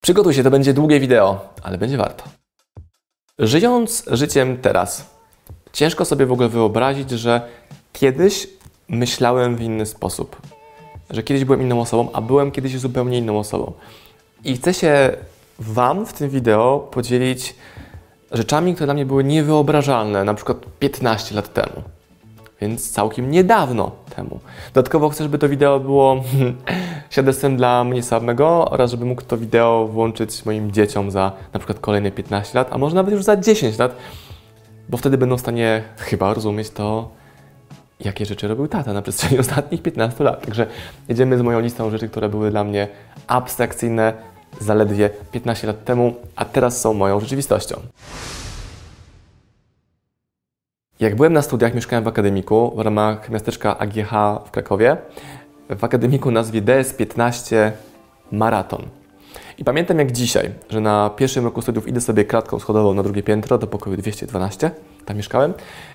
Przygotuj się, to będzie długie wideo, ale będzie warto. Żyjąc życiem teraz, ciężko sobie w ogóle wyobrazić, że kiedyś myślałem w inny sposób. Że kiedyś byłem inną osobą, a byłem kiedyś zupełnie inną osobą. I chcę się Wam w tym wideo podzielić rzeczami, które dla mnie były niewyobrażalne, na przykład 15 lat temu. Więc całkiem niedawno temu. Dodatkowo chcę, żeby to wideo było świadectwem dla mnie samego oraz żeby mógł to wideo włączyć moim dzieciom za na przykład kolejne 15 lat, a może nawet już za 10 lat, bo wtedy będą w stanie chyba rozumieć to, jakie rzeczy robił tata na przestrzeni ostatnich 15 lat. Także jedziemy z moją listą rzeczy, które były dla mnie abstrakcyjne zaledwie 15 lat temu, a teraz są moją rzeczywistością. Jak byłem na studiach, mieszkałem w akademiku w ramach miasteczka AGH w Krakowie. W akademiku nazwie DS15 Maraton. I pamiętam jak dzisiaj, że na pierwszym roku studiów idę sobie klatką schodową na drugie piętro do pokoju 212, tam mieszkałem.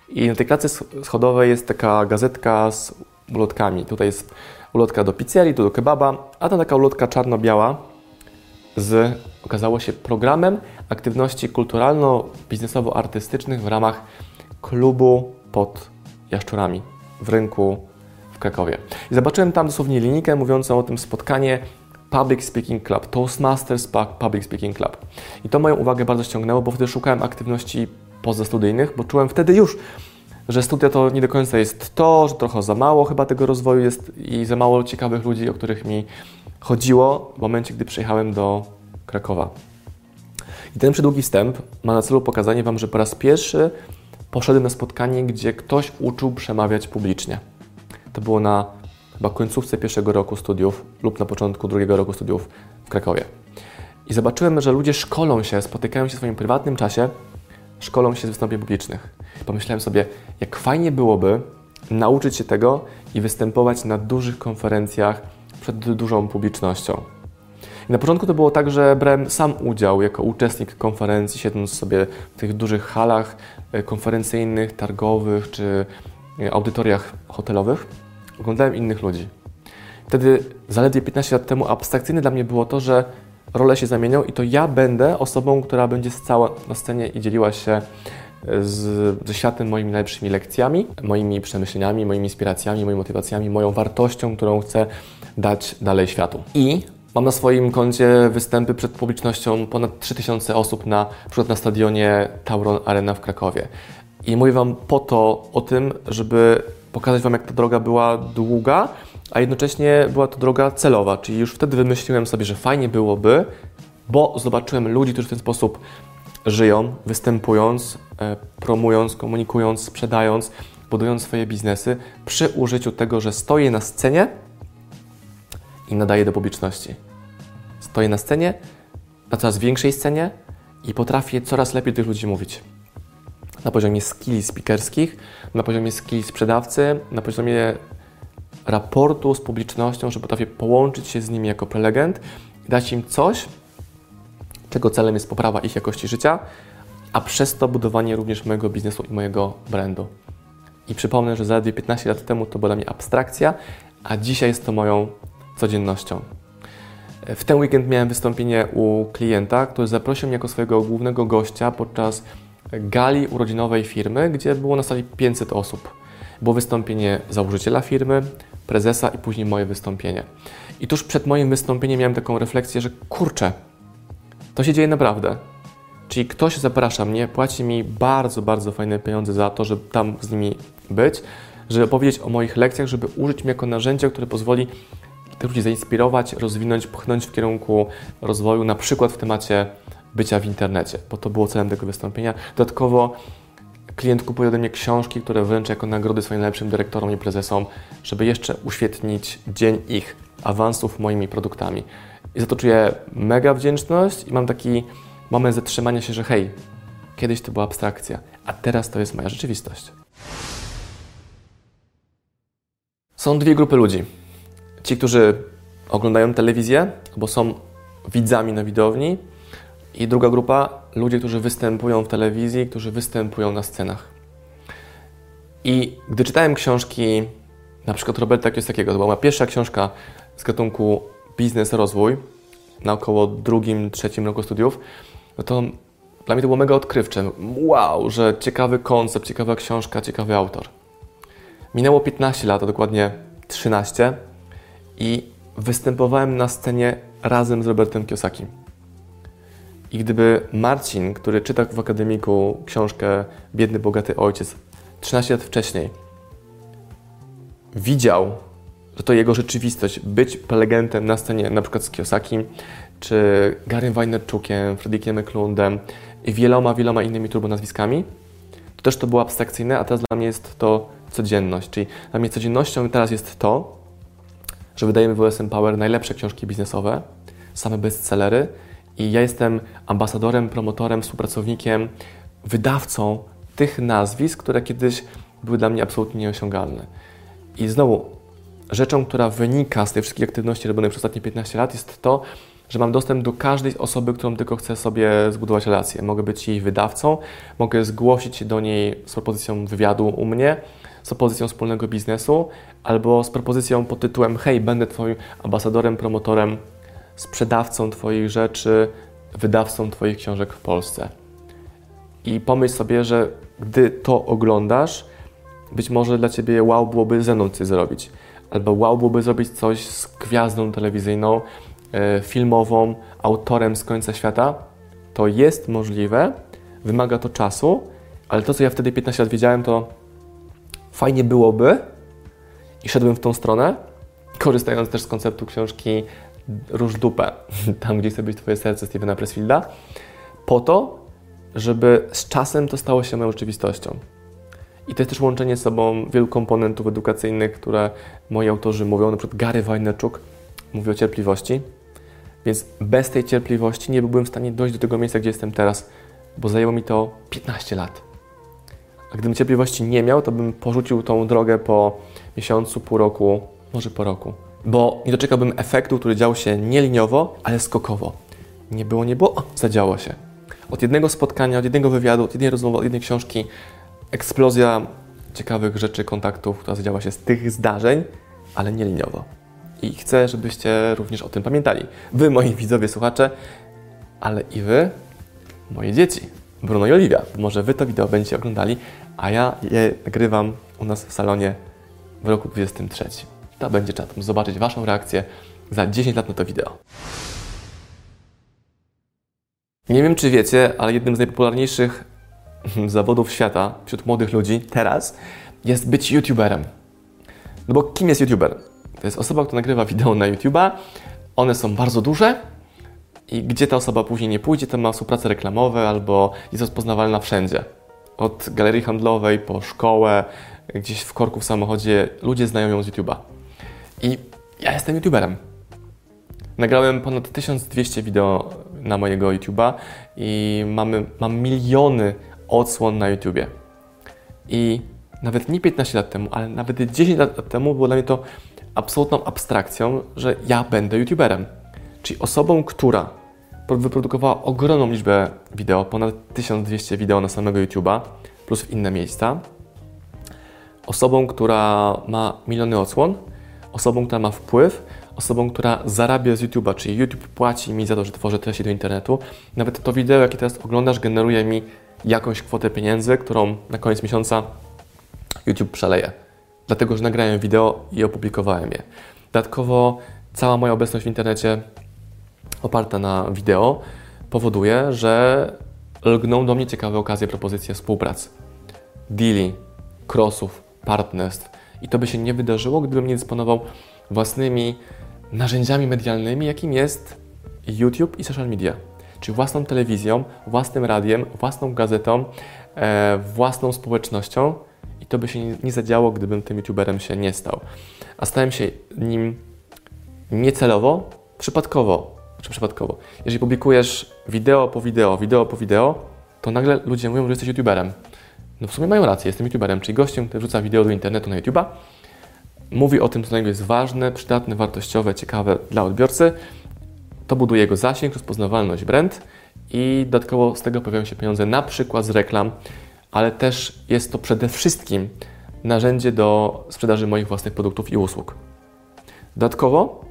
I na tej klatce schodowej jest taka gazetka z ulotkami. Tutaj jest ulotka do pizzerii, tu do kebaba, a to taka ulotka czarno-biała z, okazało się, programem aktywności kulturalno-biznesowo-artystycznych w ramach klubu pod Jaszczurami w rynku w Krakowie. I zobaczyłem tam dosłownie linijkę mówiącą o tym spotkanie Public Speaking Club, Toastmasters Public Speaking Club. I to moją uwagę bardzo ściągnęło, bo wtedy szukałem aktywności pozastudyjnych, bo czułem wtedy już, że studia to nie do końca jest to, że trochę za mało chyba tego rozwoju jest i za mało ciekawych ludzi, o których mi chodziło w momencie, gdy przyjechałem do Krakowa. I ten przedługi wstęp ma na celu pokazanie Wam, że po raz pierwszy poszedłem na spotkanie, gdzie ktoś uczył przemawiać publicznie. To było na chyba końcówce pierwszego roku studiów lub na początku drugiego roku studiów w Krakowie. I zobaczyłem, że ludzie szkolą się, spotykają się w swoim prywatnym czasie, szkolą się z wystąpień publicznych. Pomyślałem sobie, jak fajnie byłoby nauczyć się tego i występować na dużych konferencjach przed dużą publicznością. I na początku to było tak, że brałem sam udział jako uczestnik konferencji, siedząc sobie w tych dużych halach e, konferencyjnych, targowych czy e, audytoriach hotelowych. Oglądałem innych ludzi. Wtedy, zaledwie 15 lat temu, abstrakcyjne dla mnie było to, że role się zamienią i to ja będę osobą, która będzie stała na scenie i dzieliła się e, z, ze światem moimi najlepszymi lekcjami, moimi przemyśleniami, moimi inspiracjami, moimi motywacjami, moją wartością, którą chcę dać dalej światu. I Mam na swoim koncie występy przed publicznością ponad 3000 osób na, na przykład na stadionie Tauron Arena w Krakowie. I mówię Wam po to o tym, żeby pokazać Wam, jak ta droga była długa, a jednocześnie była to droga celowa. Czyli już wtedy wymyśliłem sobie, że fajnie byłoby, bo zobaczyłem ludzi, którzy w ten sposób żyją, występując, e, promując, komunikując, sprzedając, budując swoje biznesy przy użyciu tego, że stoję na scenie i nadaję do publiczności. Stoję na scenie, na coraz większej scenie i potrafię coraz lepiej tych ludzi mówić. Na poziomie skilli speakerskich, na poziomie skilli sprzedawcy, na poziomie raportu z publicznością, że potrafię połączyć się z nimi jako prelegent i dać im coś, czego celem jest poprawa ich jakości życia, a przez to budowanie również mojego biznesu i mojego brandu. I przypomnę, że zaledwie 15 lat temu to była dla mnie abstrakcja, a dzisiaj jest to moją codziennością. W ten weekend miałem wystąpienie u klienta, który zaprosił mnie jako swojego głównego gościa podczas gali urodzinowej firmy, gdzie było na sali 500 osób. Było wystąpienie założyciela firmy, prezesa i później moje wystąpienie. I tuż przed moim wystąpieniem miałem taką refleksję, że kurczę, to się dzieje naprawdę. Czyli ktoś zaprasza mnie, płaci mi bardzo, bardzo fajne pieniądze za to, żeby tam z nimi być, żeby opowiedzieć o moich lekcjach, żeby użyć mnie jako narzędzia, które pozwoli tych ludzi zainspirować, rozwinąć, pchnąć w kierunku rozwoju, na przykład w temacie bycia w internecie, bo to było celem tego wystąpienia. Dodatkowo klient kupuje ode mnie książki, które wręczę jako nagrody swoim najlepszym dyrektorom i prezesom, żeby jeszcze uświetnić dzień ich awansów moimi produktami. I za to czuję mega wdzięczność i mam taki moment zatrzymania się, że hej, kiedyś to była abstrakcja, a teraz to jest moja rzeczywistość. Są dwie grupy ludzi ci, którzy oglądają telewizję, albo są widzami na widowni, i druga grupa ludzie, którzy występują w telewizji, którzy występują na scenach. I gdy czytałem książki, na przykład Roberta Kiosakiego, to była moja pierwsza książka z gatunku Biznes Rozwój, na około drugim, trzecim roku studiów, no to dla mnie to było mega odkrywcze. Wow, że ciekawy koncept, ciekawa książka, ciekawy autor. Minęło 15 lat, a dokładnie 13 i występowałem na scenie razem z Robertem Kiosakim. I gdyby Marcin, który czyta w akademiku książkę Biedny, bogaty ojciec 13 lat wcześniej, widział, że to jego rzeczywistość, być prelegentem na scenie na przykład z Kiosakim, czy Garym Wajnerczukiem, Fredrikiem Eklundem i wieloma, wieloma innymi turbonazwiskami, to też to było abstrakcyjne, a teraz dla mnie jest to codzienność. Czyli dla mnie codziennością teraz jest to, że wydajemy w OSM Power najlepsze książki biznesowe, same bestsellery i ja jestem ambasadorem, promotorem, współpracownikiem, wydawcą tych nazwisk, które kiedyś były dla mnie absolutnie nieosiągalne. I znowu, rzeczą, która wynika z tej wszystkich aktywności robionych przez ostatnie 15 lat jest to, że mam dostęp do każdej osoby, którą tylko chcę sobie zbudować relację. Mogę być jej wydawcą, mogę zgłosić się do niej z propozycją wywiadu u mnie, z propozycją wspólnego biznesu, albo z propozycją pod tytułem hej, będę Twoim ambasadorem, promotorem, sprzedawcą Twoich rzeczy, wydawcą Twoich książek w Polsce. I pomyśl sobie, że gdy to oglądasz, być może dla Ciebie wow byłoby ze mną coś zrobić, albo wow byłoby zrobić coś z gwiazdą telewizyjną, e, filmową, autorem z końca świata. To jest możliwe, wymaga to czasu, ale to, co ja wtedy 15 lat wiedziałem, to fajnie byłoby i szedłem w tą stronę, korzystając też z konceptu książki Róż dupę, tam gdzie chce być Twoje serce Stevena Pressfielda, po to, żeby z czasem to stało się moją rzeczywistością. I to jest też łączenie z sobą wielu komponentów edukacyjnych, które moi autorzy mówią. Na przykład Gary Wajnerczuk mówi o cierpliwości, więc bez tej cierpliwości nie byłbym w stanie dojść do tego miejsca, gdzie jestem teraz, bo zajęło mi to 15 lat. A gdybym cierpliwości nie miał, to bym porzucił tą drogę po miesiącu, pół roku, może po roku. Bo nie doczekałbym efektu, który dział się nie liniowo, ale skokowo. Nie było, nie było, o, zadziało się. Od jednego spotkania, od jednego wywiadu, od jednej rozmowy, od jednej książki, eksplozja ciekawych rzeczy, kontaktów, która zadziała się z tych zdarzeń, ale nie liniowo. I chcę, żebyście również o tym pamiętali. Wy, moi widzowie, słuchacze, ale i wy, moje dzieci. Bruno i Oliwia. Może Wy to wideo będziecie oglądali, a ja je nagrywam u nas w salonie w roku 23. To będzie czas zobaczyć Waszą reakcję za 10 lat na to wideo. Nie wiem, czy wiecie, ale jednym z najpopularniejszych zawodów świata wśród młodych ludzi teraz jest być YouTuberem. No bo kim jest YouTuber? To jest osoba, która nagrywa wideo na YouTube'a. One są bardzo duże, i gdzie ta osoba później nie pójdzie, to ma współprace reklamowe albo jest rozpoznawalna wszędzie. Od galerii handlowej po szkołę, gdzieś w korku w samochodzie, ludzie znają ją z YouTube'a. I ja jestem YouTuberem. Nagrałem ponad 1200 wideo na mojego YouTube'a i mamy, mam miliony odsłon na YouTubie. I nawet nie 15 lat temu, ale nawet 10 lat temu było dla mnie to absolutną abstrakcją, że ja będę YouTuberem. Czyli osobą, która wyprodukowała ogromną liczbę wideo, ponad 1200 wideo na samego YouTube'a, plus inne miejsca. Osobą, która ma miliony odsłon, osobą, która ma wpływ, osobą, która zarabia z YouTube'a, czyli YouTube płaci mi za to, że tworzę treści do internetu. Nawet to wideo, jakie teraz oglądasz, generuje mi jakąś kwotę pieniędzy, którą na koniec miesiąca YouTube przeleje. Dlatego, że nagrałem wideo i opublikowałem je. Dodatkowo cała moja obecność w internecie oparta na wideo powoduje, że lgną do mnie ciekawe okazje, propozycje współpracy, deali, crossów, partnerstw. I to by się nie wydarzyło, gdybym nie dysponował własnymi narzędziami medialnymi, jakim jest YouTube i social media. Czyli własną telewizją, własnym radiem, własną gazetą, e, własną społecznością. I to by się nie zadziało, gdybym tym YouTuberem się nie stał. A stałem się nim niecelowo, przypadkowo, czy przypadkowo. Jeżeli publikujesz wideo po wideo, wideo po wideo, to nagle ludzie mówią, że jesteś youtuberem. No w sumie mają rację, jestem youtuberem, czyli gościem, który wrzuca wideo do internetu na YouTube'a, mówi o tym, co dla niego jest ważne, przydatne, wartościowe, ciekawe dla odbiorcy. To buduje jego zasięg, rozpoznawalność brand i dodatkowo z tego pojawiają się pieniądze na przykład z reklam, ale też jest to przede wszystkim narzędzie do sprzedaży moich własnych produktów i usług. Dodatkowo,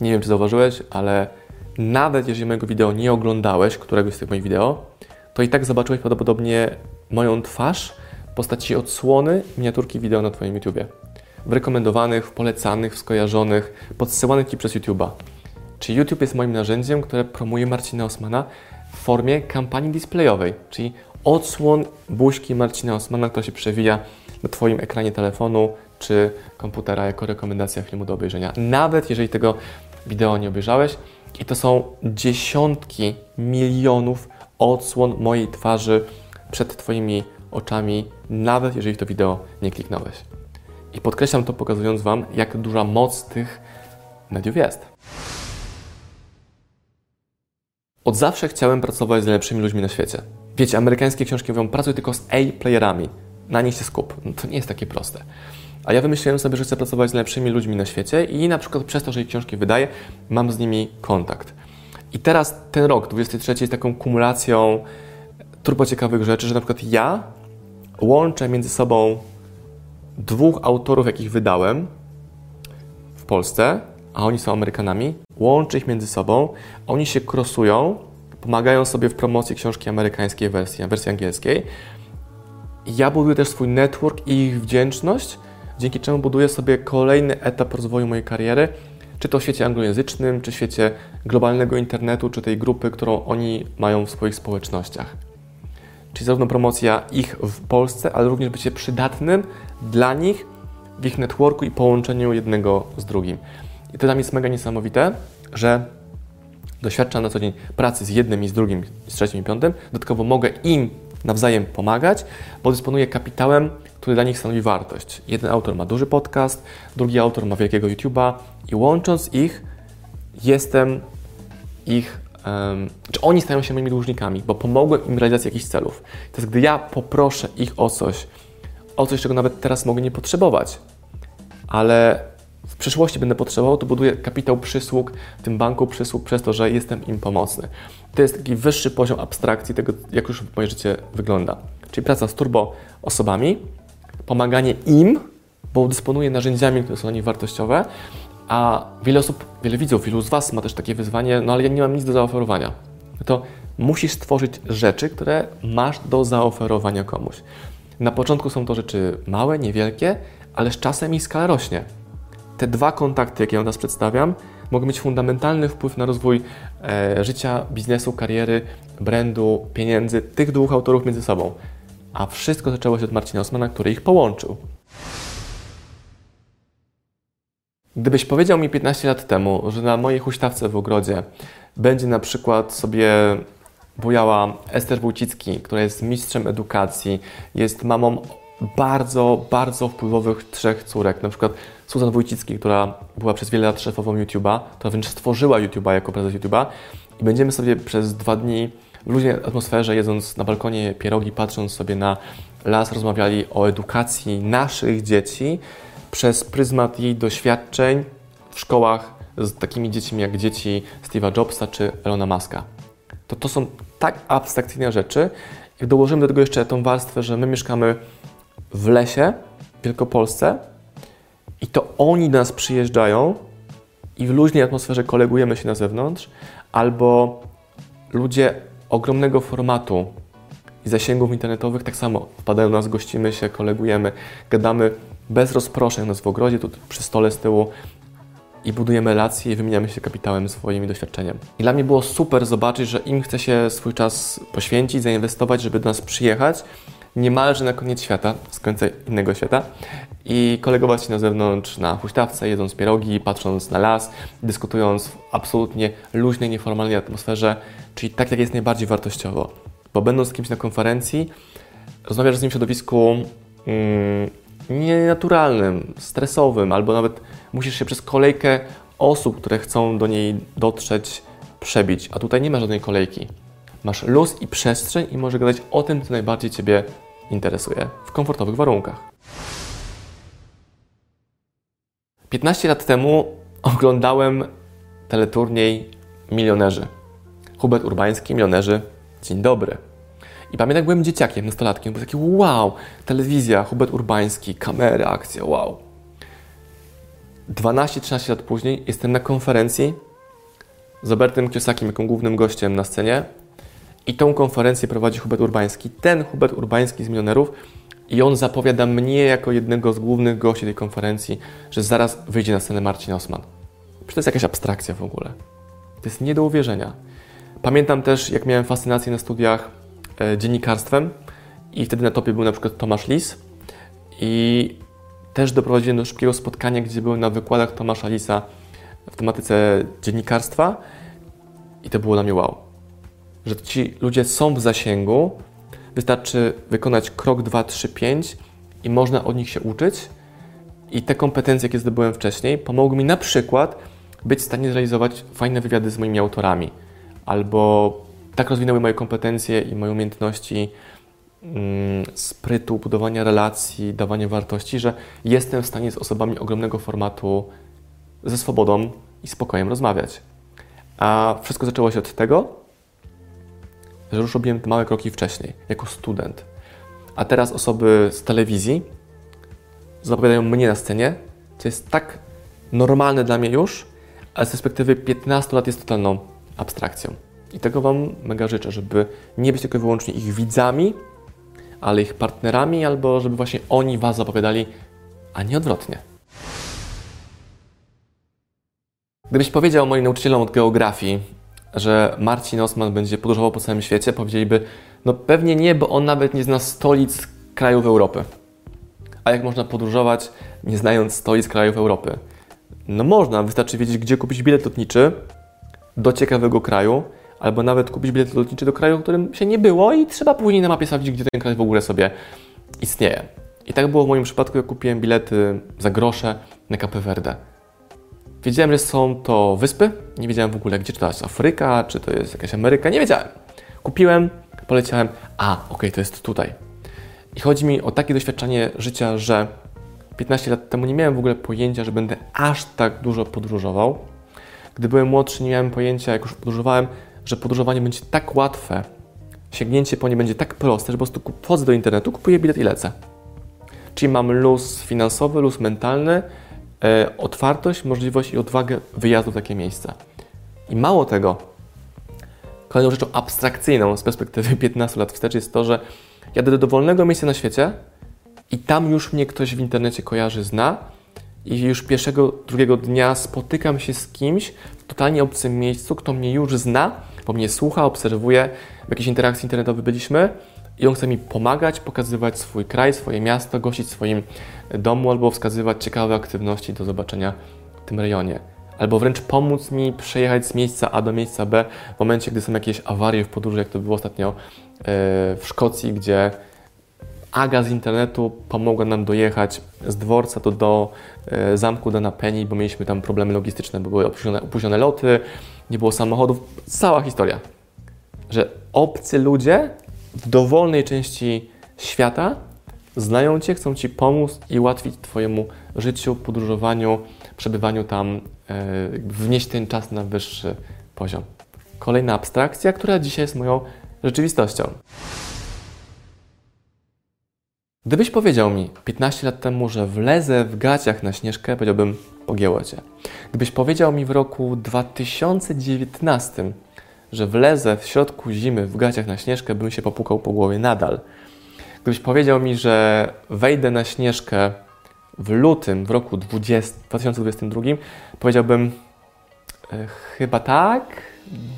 nie wiem czy zauważyłeś, ale nawet jeżeli mojego wideo nie oglądałeś, któregoś z tych moich wideo, to i tak zobaczyłeś prawdopodobnie moją twarz w postaci odsłony miniaturki wideo na Twoim YouTubie. W rekomendowanych, w polecanych, w skojarzonych, podsyłanych Ci przez YouTube'a. Czyli YouTube jest moim narzędziem, które promuje Marcina Osmana w formie kampanii displayowej, czyli odsłon buźki Marcina Osmana, która się przewija na Twoim ekranie telefonu czy komputera jako rekomendacja filmu do obejrzenia. Nawet jeżeli tego wideo nie obejrzałeś, i to są dziesiątki milionów odsłon mojej twarzy przed Twoimi oczami, nawet jeżeli to wideo nie kliknąłeś. I podkreślam to, pokazując Wam, jak duża moc tych mediów jest. Od zawsze chciałem pracować z najlepszymi ludźmi na świecie. Wiecie, amerykańskie książki mówią, pracuj tylko z A-playerami, na nich się skup. No, to nie jest takie proste. A ja wymyśliłem sobie, że chcę pracować z najlepszymi ludźmi na świecie i na przykład przez to, że ich książki wydaję, mam z nimi kontakt. I teraz ten rok, 23, jest taką kumulacją turbo ciekawych rzeczy, że na przykład ja łączę między sobą dwóch autorów, jakich wydałem w Polsce, a oni są Amerykanami, łączę ich między sobą, oni się krosują, pomagają sobie w promocji książki amerykańskiej wersji, wersji angielskiej. Ja buduję też swój network i ich wdzięczność, dzięki czemu buduję sobie kolejny etap rozwoju mojej kariery, czy to w świecie anglojęzycznym, czy w świecie globalnego internetu, czy tej grupy, którą oni mają w swoich społecznościach. Czyli zarówno promocja ich w Polsce, ale również bycie przydatnym dla nich w ich networku i połączeniu jednego z drugim. I to dla mnie jest mega niesamowite, że doświadczam na co dzień pracy z jednym i z drugim, z trzecim i piątym. Dodatkowo mogę im nawzajem pomagać, bo dysponuję kapitałem, który dla nich stanowi wartość. Jeden autor ma duży podcast, drugi autor ma wielkiego YouTube'a i łącząc ich, jestem ich, um, czy oni stają się moimi dłużnikami, bo pomogłem im realizacji jakichś celów. To jest, gdy ja poproszę ich o coś, o coś, czego nawet teraz mogę nie potrzebować, ale w przyszłości będę potrzebował, to buduję kapitał przysług w tym banku przysług przez to, że jestem im pomocny. To jest taki wyższy poziom abstrakcji tego, jak już moje życie wygląda. Czyli praca z turbo osobami, pomaganie im, bo dysponuję narzędziami, które są dla nich wartościowe, a wiele osób, wiele widzów, wielu z Was ma też takie wyzwanie, no ale ja nie mam nic do zaoferowania. To musisz stworzyć rzeczy, które masz do zaoferowania komuś. Na początku są to rzeczy małe, niewielkie, ale z czasem ich skala rośnie. Te dwa kontakty, jakie ja teraz przedstawiam, mogą mieć fundamentalny wpływ na rozwój e, życia, biznesu, kariery, brandu, pieniędzy tych dwóch autorów między sobą. A wszystko zaczęło się od Marcina Osmana, który ich połączył. Gdybyś powiedział mi 15 lat temu, że na mojej huśtawce w ogrodzie będzie na przykład sobie bujała Ester Wójcicki, która jest mistrzem edukacji, jest mamą bardzo, bardzo wpływowych trzech córek, na przykład Susan Wójcicki, która była przez wiele lat szefową YouTube'a, która wręcz stworzyła YouTube'a jako prezes YouTube'a i będziemy sobie przez dwa dni luźnej atmosferze, jedząc na balkonie pierogi, patrząc sobie na las, rozmawiali o edukacji naszych dzieci przez pryzmat jej doświadczeń w szkołach z takimi dziećmi jak dzieci Steve'a Jobsa czy Elona Muska. To, to są tak abstrakcyjne rzeczy, jak dołożymy do tego jeszcze tą warstwę, że my mieszkamy w lesie w Wielkopolsce i to oni do nas przyjeżdżają i w luźnej atmosferze kolegujemy się na zewnątrz, albo ludzie ogromnego formatu i zasięgów internetowych. Tak samo wpadają nas, gościmy się, kolegujemy, gadamy bez rozproszeń. Nas w ogrodzie, tu przy stole z tyłu i budujemy relacje i wymieniamy się kapitałem swoim doświadczeniem. I dla mnie było super zobaczyć, że im chce się swój czas poświęcić, zainwestować, żeby do nas przyjechać niemalże na koniec świata, z końca innego świata i kolegować się na zewnątrz na huśtawce, jedząc pierogi, patrząc na las, dyskutując w absolutnie luźnej, nieformalnej atmosferze, czyli tak, jak jest najbardziej wartościowo. Bo będąc z kimś na konferencji, rozmawiasz z nim w środowisku mm, nienaturalnym, stresowym, albo nawet musisz się przez kolejkę osób, które chcą do niej dotrzeć, przebić. A tutaj nie ma żadnej kolejki. Masz luz i przestrzeń i możesz gadać o tym, co najbardziej Ciebie interesuje w komfortowych warunkach. 15 lat temu oglądałem teleturniej Milionerzy. Hubert Urbański, Milionerzy, dzień dobry. I pamiętam, jak byłem dzieciakiem, nastolatkiem, był taki wow, telewizja, Hubert Urbański, kamery, akcja, wow. 12-13 lat później jestem na konferencji z Robertem Kiosakiem jako głównym gościem na scenie i tą konferencję prowadzi Hubert Urbański. Ten Hubert Urbański z Milionerów i on zapowiada mnie jako jednego z głównych gości tej konferencji, że zaraz wyjdzie na scenę Marcin Osman. Przecież to jest jakaś abstrakcja w ogóle. To jest nie do uwierzenia. Pamiętam też, jak miałem fascynację na studiach e, dziennikarstwem i wtedy na topie był na przykład Tomasz Lis i też doprowadziłem do szybkiego spotkania, gdzie byłem na wykładach Tomasza Lisa w tematyce dziennikarstwa i to było dla mnie wow. Że ci ludzie są w zasięgu, wystarczy wykonać krok 2, 3, 5 i można od nich się uczyć. I te kompetencje, jakie zdobyłem wcześniej, pomogły mi na przykład być w stanie zrealizować fajne wywiady z moimi autorami, albo tak rozwinęły moje kompetencje i moje umiejętności mm, sprytu, budowania relacji, dawania wartości, że jestem w stanie z osobami ogromnego formatu ze swobodą i spokojem rozmawiać. A wszystko zaczęło się od tego, że już robiłem te małe kroki wcześniej, jako student. A teraz osoby z telewizji zapowiadają mnie na scenie, co jest tak normalne dla mnie już, ale z perspektywy 15 lat jest totalną abstrakcją. I tego Wam mega życzę, żeby nie być tylko i wyłącznie ich widzami, ale ich partnerami, albo żeby właśnie oni Was zapowiadali, a nie odwrotnie. Gdybyś powiedział moim nauczycielom od geografii, że Marcin Osman będzie podróżował po całym świecie, powiedzieliby, no pewnie nie, bo on nawet nie zna stolic krajów Europy. A jak można podróżować, nie znając stolic krajów Europy? No można, wystarczy wiedzieć, gdzie kupić bilet lotniczy do ciekawego kraju, albo nawet kupić bilet lotniczy do kraju, w którym się nie było i trzeba później na mapie sprawdzić, gdzie ten kraj w ogóle sobie istnieje. I tak było w moim przypadku, jak kupiłem bilety za grosze na Cape Verde. Wiedziałem, że są to wyspy, nie wiedziałem w ogóle, gdzie, to jest Afryka, czy to jest jakaś Ameryka, nie wiedziałem. Kupiłem, poleciałem, a, okej, okay, to jest tutaj. I chodzi mi o takie doświadczenie życia, że 15 lat temu nie miałem w ogóle pojęcia, że będę aż tak dużo podróżował. Gdy byłem młodszy, nie miałem pojęcia, jak już podróżowałem, że podróżowanie będzie tak łatwe, sięgnięcie po nie będzie tak proste, że po prostu wchodzę do internetu, kupuję bilet i lecę. Czyli mam luz finansowy, luz mentalny, otwartość, możliwość i odwagę wyjazdu w takie miejsca. I mało tego, kolejną rzeczą abstrakcyjną z perspektywy 15 lat wstecz jest to, że jadę do dowolnego miejsca na świecie i tam już mnie ktoś w internecie kojarzy, zna i już pierwszego, drugiego dnia spotykam się z kimś w totalnie obcym miejscu, kto mnie już zna, bo mnie słucha, obserwuje, w jakiejś interakcji internetowej byliśmy i on chce mi pomagać, pokazywać swój kraj, swoje miasto, gościć w swoim domu albo wskazywać ciekawe aktywności do zobaczenia w tym rejonie. Albo wręcz pomóc mi przejechać z miejsca A do miejsca B w momencie, gdy są jakieś awarie w podróży, jak to było ostatnio e, w Szkocji, gdzie Aga z internetu pomogła nam dojechać z dworca do, do e, zamku Dana Penny, bo mieliśmy tam problemy logistyczne, bo były opóźnione, opóźnione loty, nie było samochodów. Cała historia. Że obcy ludzie w dowolnej części świata znają Cię, chcą Ci pomóc i ułatwić Twojemu życiu, podróżowaniu, przebywaniu tam, e, wnieść ten czas na wyższy poziom. Kolejna abstrakcja, która dzisiaj jest moją rzeczywistością. Gdybyś powiedział mi 15 lat temu, że wlezę w gaciach na Śnieżkę, powiedziałbym, pogięło Cię. Gdybyś powiedział mi w roku 2019, że wlezę w środku zimy w gaciach na Śnieżkę, bym się popukał po głowie nadal. Gdybyś powiedział mi, że wejdę na Śnieżkę w lutym w roku 20, 2022, powiedziałbym, e, chyba tak,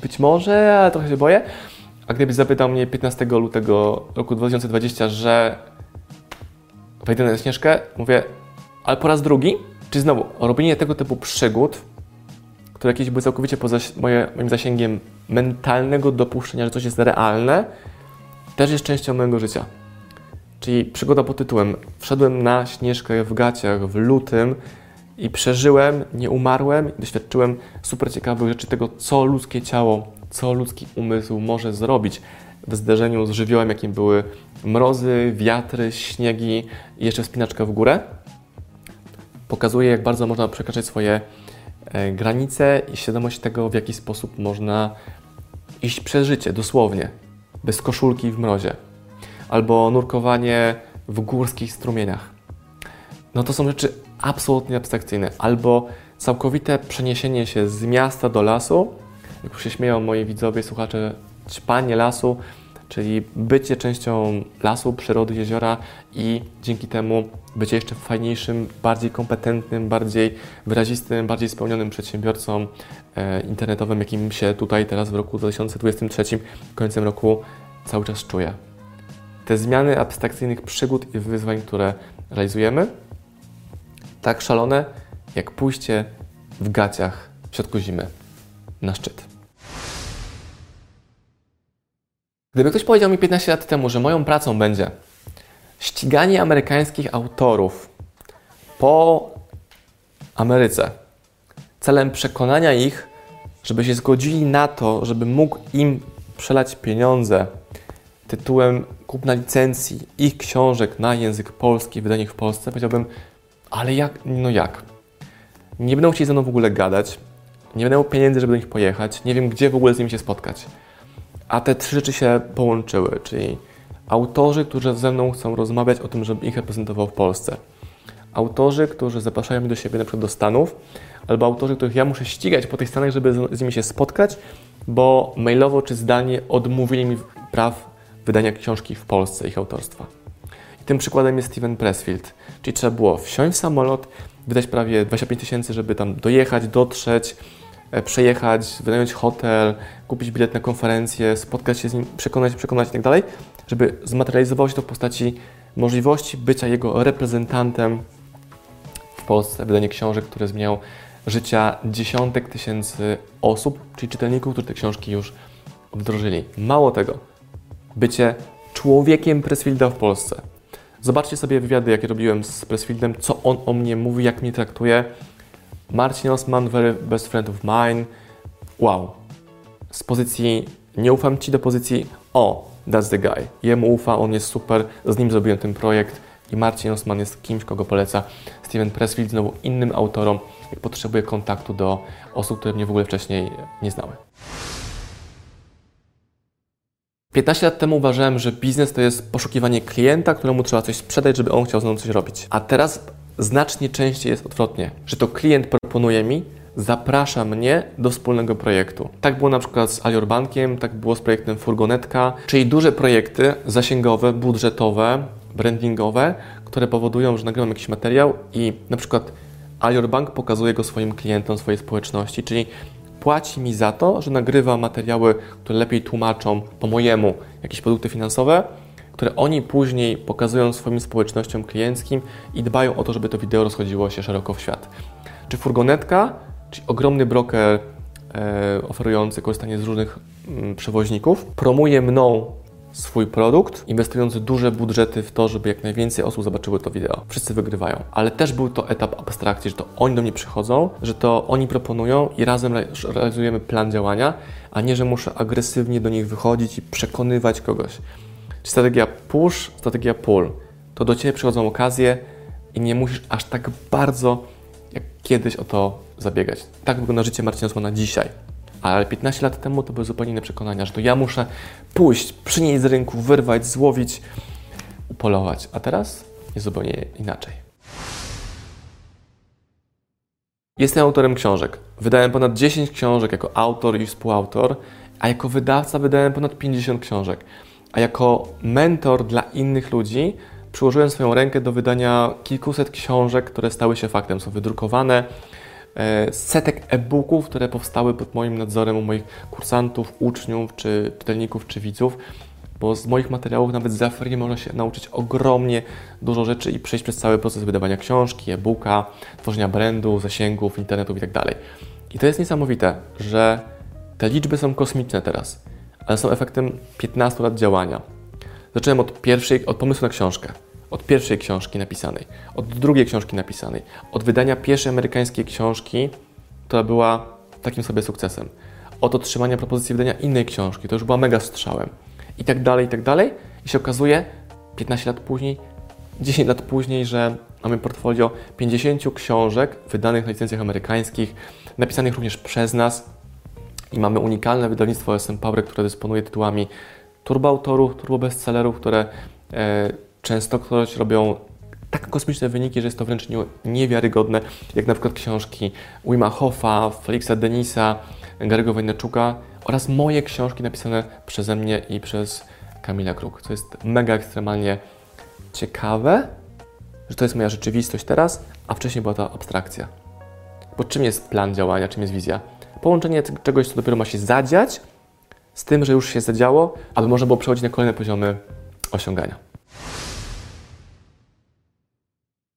być może, ale trochę się boję. A gdybyś zapytał mnie 15 lutego roku 2020, że wejdę na Śnieżkę, mówię, ale po raz drugi? Czy znowu, robienie tego typu przygód, które jakieś były całkowicie poza moje, moim zasięgiem mentalnego dopuszczenia, że coś jest realne, też jest częścią mojego życia. Czyli przygoda pod tytułem Wszedłem na Śnieżkę w gaciach w lutym i przeżyłem, nie umarłem, doświadczyłem super ciekawych rzeczy tego, co ludzkie ciało, co ludzki umysł może zrobić w zderzeniu z żywiołem, jakim były mrozy, wiatry, śniegi i jeszcze wspinaczka w górę. Pokazuje, jak bardzo można przekraczać swoje granice i świadomość tego, w jaki sposób można iść przez życie, dosłownie, bez koszulki w mrozie. Albo nurkowanie w górskich strumieniach. No to są rzeczy absolutnie abstrakcyjne. Albo całkowite przeniesienie się z miasta do lasu jak już się śmieją moi widzowie, słuchacze, ćpanie lasu, czyli bycie częścią lasu, przyrody, jeziora i dzięki temu bycie jeszcze fajniejszym, bardziej kompetentnym, bardziej wyrazistym, bardziej spełnionym przedsiębiorcą e, internetowym, jakim się tutaj teraz w roku 2023, końcem roku cały czas czuję. Te zmiany abstrakcyjnych przygód i wyzwań, które realizujemy, tak szalone, jak pójście w gaciach w środku zimy na szczyt. Gdyby ktoś powiedział mi 15 lat temu, że moją pracą będzie ściganie amerykańskich autorów po Ameryce celem przekonania ich, żeby się zgodzili na to, żeby mógł im przelać pieniądze tytułem kupna licencji ich książek na język polski, wydanych w Polsce, powiedziałbym, ale jak, no jak? Nie będą chcieli ze mną w ogóle gadać, nie będę miał pieniędzy, żeby do nich pojechać, nie wiem, gdzie w ogóle z nimi się spotkać. A te trzy rzeczy się połączyły, czyli autorzy, którzy ze mną chcą rozmawiać o tym, żebym ich reprezentował w Polsce. Autorzy, którzy zapraszają mnie do siebie na przykład do Stanów, albo autorzy, których ja muszę ścigać po tych Stanach, żeby z nimi się spotkać, bo mailowo czy zdalnie odmówili mi praw wydania książki w Polsce, ich autorstwa. I tym przykładem jest Steven Pressfield, czyli trzeba było wsiąść w samolot, wydać prawie 25 tysięcy, żeby tam dojechać, dotrzeć, przejechać, wynająć hotel, kupić bilet na konferencję, spotkać się z nim, przekonać, przekonać itd., tak żeby zmaterializowało się to w postaci możliwości bycia jego reprezentantem w Polsce, wydanie książek, które zmieniają życia dziesiątek tysięcy osób, czyli czytelników, którzy te książki już wdrożyli. Mało tego, bycie człowiekiem Pressfielda w Polsce. Zobaczcie sobie wywiady, jakie robiłem z Pressfieldem, co on o mnie mówi, jak mnie traktuje, Marcin Osman, very best friend of mine. Wow. Z pozycji nie ufam Ci do pozycji o, that's the guy. Jemu ufa, on jest super, z nim zrobiłem ten projekt i Marcin Osman jest kimś, kogo poleca Steven Pressfield, znowu innym autorom, jak potrzebuje kontaktu do osób, które mnie w ogóle wcześniej nie znały. 15 lat temu uważałem, że biznes to jest poszukiwanie klienta, któremu trzeba coś sprzedać, żeby on chciał z nami coś robić. A teraz znacznie częściej jest odwrotnie, że to klient proponuje mi, zaprasza mnie do wspólnego projektu. Tak było na przykład z Alior Bankiem, tak było z projektem Furgonetka, czyli duże projekty zasięgowe, budżetowe, brandingowe, które powodują, że nagrywam jakiś materiał i na przykład Alior Bank pokazuje go swoim klientom, swojej społeczności, czyli płaci mi za to, że nagrywa materiały, które lepiej tłumaczą po mojemu jakieś produkty finansowe, które oni później pokazują swoim społecznościom klienckim i dbają o to, żeby to wideo rozchodziło się szeroko w świat. Czy furgonetka, czy ogromny broker e, oferujący korzystanie z różnych mm, przewoźników, promuje mną swój produkt, inwestując duże budżety w to, żeby jak najwięcej osób zobaczyły to wideo. Wszyscy wygrywają. Ale też był to etap abstrakcji, że to oni do mnie przychodzą, że to oni proponują i razem realizujemy plan działania, a nie, że muszę agresywnie do nich wychodzić i przekonywać kogoś. Strategia push, strategia pull. To do Ciebie przychodzą okazje i nie musisz aż tak bardzo kiedyś o to zabiegać. Tak wygląda życie Marcina Osmana dzisiaj. Ale 15 lat temu to były zupełnie inne przekonania, że to ja muszę pójść, przynieść z rynku, wyrwać, złowić, upolować. A teraz jest zupełnie inaczej. Jestem autorem książek. Wydałem ponad 10 książek jako autor i współautor, a jako wydawca wydałem ponad 50 książek a jako mentor dla innych ludzi przyłożyłem swoją rękę do wydania kilkuset książek, które stały się faktem, są wydrukowane, e, setek e-booków, które powstały pod moim nadzorem u moich kursantów, uczniów, czy czytelników, czy widzów, bo z moich materiałów nawet za free można się nauczyć ogromnie dużo rzeczy i przejść przez cały proces wydawania książki, e-booka, tworzenia brandu, zasięgów, internetów itd. Tak I to jest niesamowite, że te liczby są kosmiczne teraz ale są efektem 15 lat działania. Zacząłem od pierwszej, od pomysłu na książkę, od pierwszej książki napisanej, od drugiej książki napisanej, od wydania pierwszej amerykańskiej książki, która była takim sobie sukcesem, od otrzymania propozycji wydania innej książki, to już była mega strzałem, i tak dalej, i tak dalej. I się okazuje, 15 lat później, 10 lat później, że mamy portfolio 50 książek wydanych na licencjach amerykańskich, napisanych również przez nas, i mamy unikalne wydawnictwo SM Power, które dysponuje tytułami turboautorów, turbobestsellerów, które e, częstokroć robią tak kosmiczne wyniki, że jest to wręcz niewiarygodne, jak na przykład książki Wima Hoffa, Felixa Denisa, Gary'ego Wojnaczuka oraz moje książki napisane przeze mnie i przez Kamila Kruk, co jest mega ekstremalnie ciekawe, że to jest moja rzeczywistość teraz, a wcześniej była to abstrakcja. Bo czym jest plan działania, czym jest wizja? Połączenie czegoś, co dopiero ma się zadziać, z tym, że już się zadziało, aby można było przechodzić na kolejne poziomy osiągania.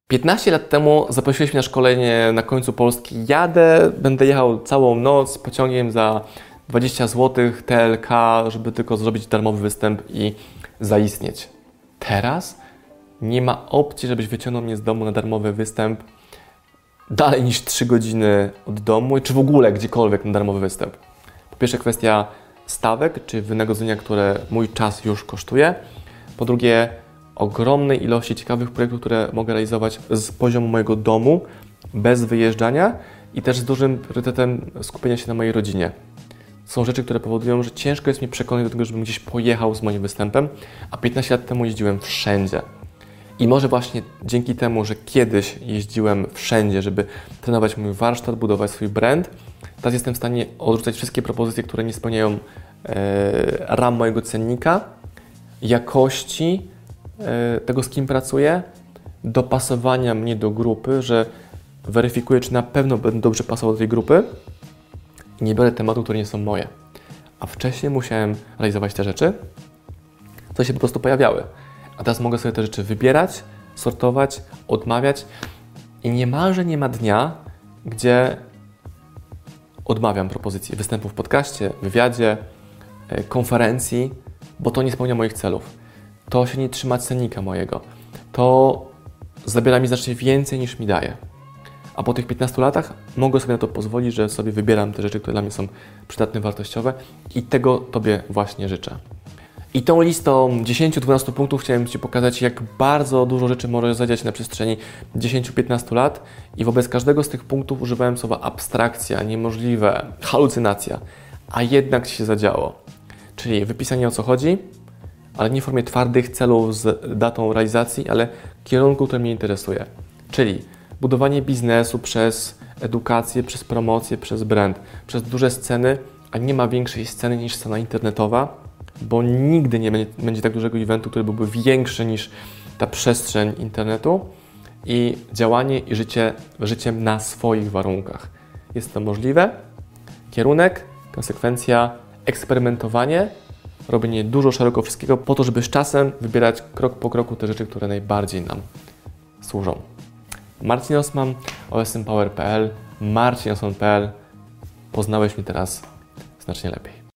15 lat temu zaprosiłeś mnie na szkolenie na końcu Polski. Jadę, będę jechał całą noc pociągiem za 20 zł TLK, żeby tylko zrobić darmowy występ i zaistnieć. Teraz nie ma opcji, żebyś wyciągnął mnie z domu na darmowy występ dalej niż 3 godziny od domu, czy w ogóle gdziekolwiek na darmowy występ. Po pierwsze kwestia stawek, czy wynagrodzenia, które mój czas już kosztuje. Po drugie, ogromnej ilości ciekawych projektów, które mogę realizować z poziomu mojego domu, bez wyjeżdżania i też z dużym priorytetem skupienia się na mojej rodzinie. Są rzeczy, które powodują, że ciężko jest mi przekonać do tego, żebym gdzieś pojechał z moim występem, a 15 lat temu jeździłem wszędzie. I może właśnie dzięki temu, że kiedyś jeździłem wszędzie, żeby trenować mój warsztat, budować swój brand, teraz jestem w stanie odrzucać wszystkie propozycje, które nie spełniają e, ram mojego cennika, jakości e, tego, z kim pracuję, dopasowania mnie do grupy, że weryfikuję, czy na pewno będę dobrze pasował do tej grupy nie biorę tematów, które nie są moje. A wcześniej musiałem realizować te rzeczy, co się po prostu pojawiały. A teraz mogę sobie te rzeczy wybierać, sortować, odmawiać i niemalże nie ma dnia, gdzie odmawiam propozycji występu w podcaście, wywiadzie, e, konferencji, bo to nie spełnia moich celów. To się nie trzyma cennika mojego. To zabiera mi znacznie więcej niż mi daje. A po tych 15 latach mogę sobie na to pozwolić, że sobie wybieram te rzeczy, które dla mnie są przydatne, wartościowe i tego Tobie właśnie życzę. I tą listą 10-12 punktów chciałem Ci pokazać, jak bardzo dużo rzeczy może zadziać na przestrzeni 10-15 lat i wobec każdego z tych punktów używałem słowa abstrakcja, niemożliwe, halucynacja, a jednak się zadziało. Czyli wypisanie o co chodzi, ale nie w formie twardych celów z datą realizacji, ale kierunku, który mnie interesuje. Czyli budowanie biznesu przez edukację, przez promocję, przez brand, przez duże sceny, a nie ma większej sceny niż scena internetowa, bo nigdy nie będzie, będzie tak dużego eventu, który byłby większy niż ta przestrzeń internetu i działanie i życie życiem na swoich warunkach. Jest to możliwe. Kierunek, konsekwencja, eksperymentowanie, robienie dużo szeroko wszystkiego po to, żeby z czasem wybierać krok po kroku te rzeczy, które najbardziej nam służą. Marcin Osman, osmpower.pl, marcinosman.pl. Poznałeś mnie teraz znacznie lepiej.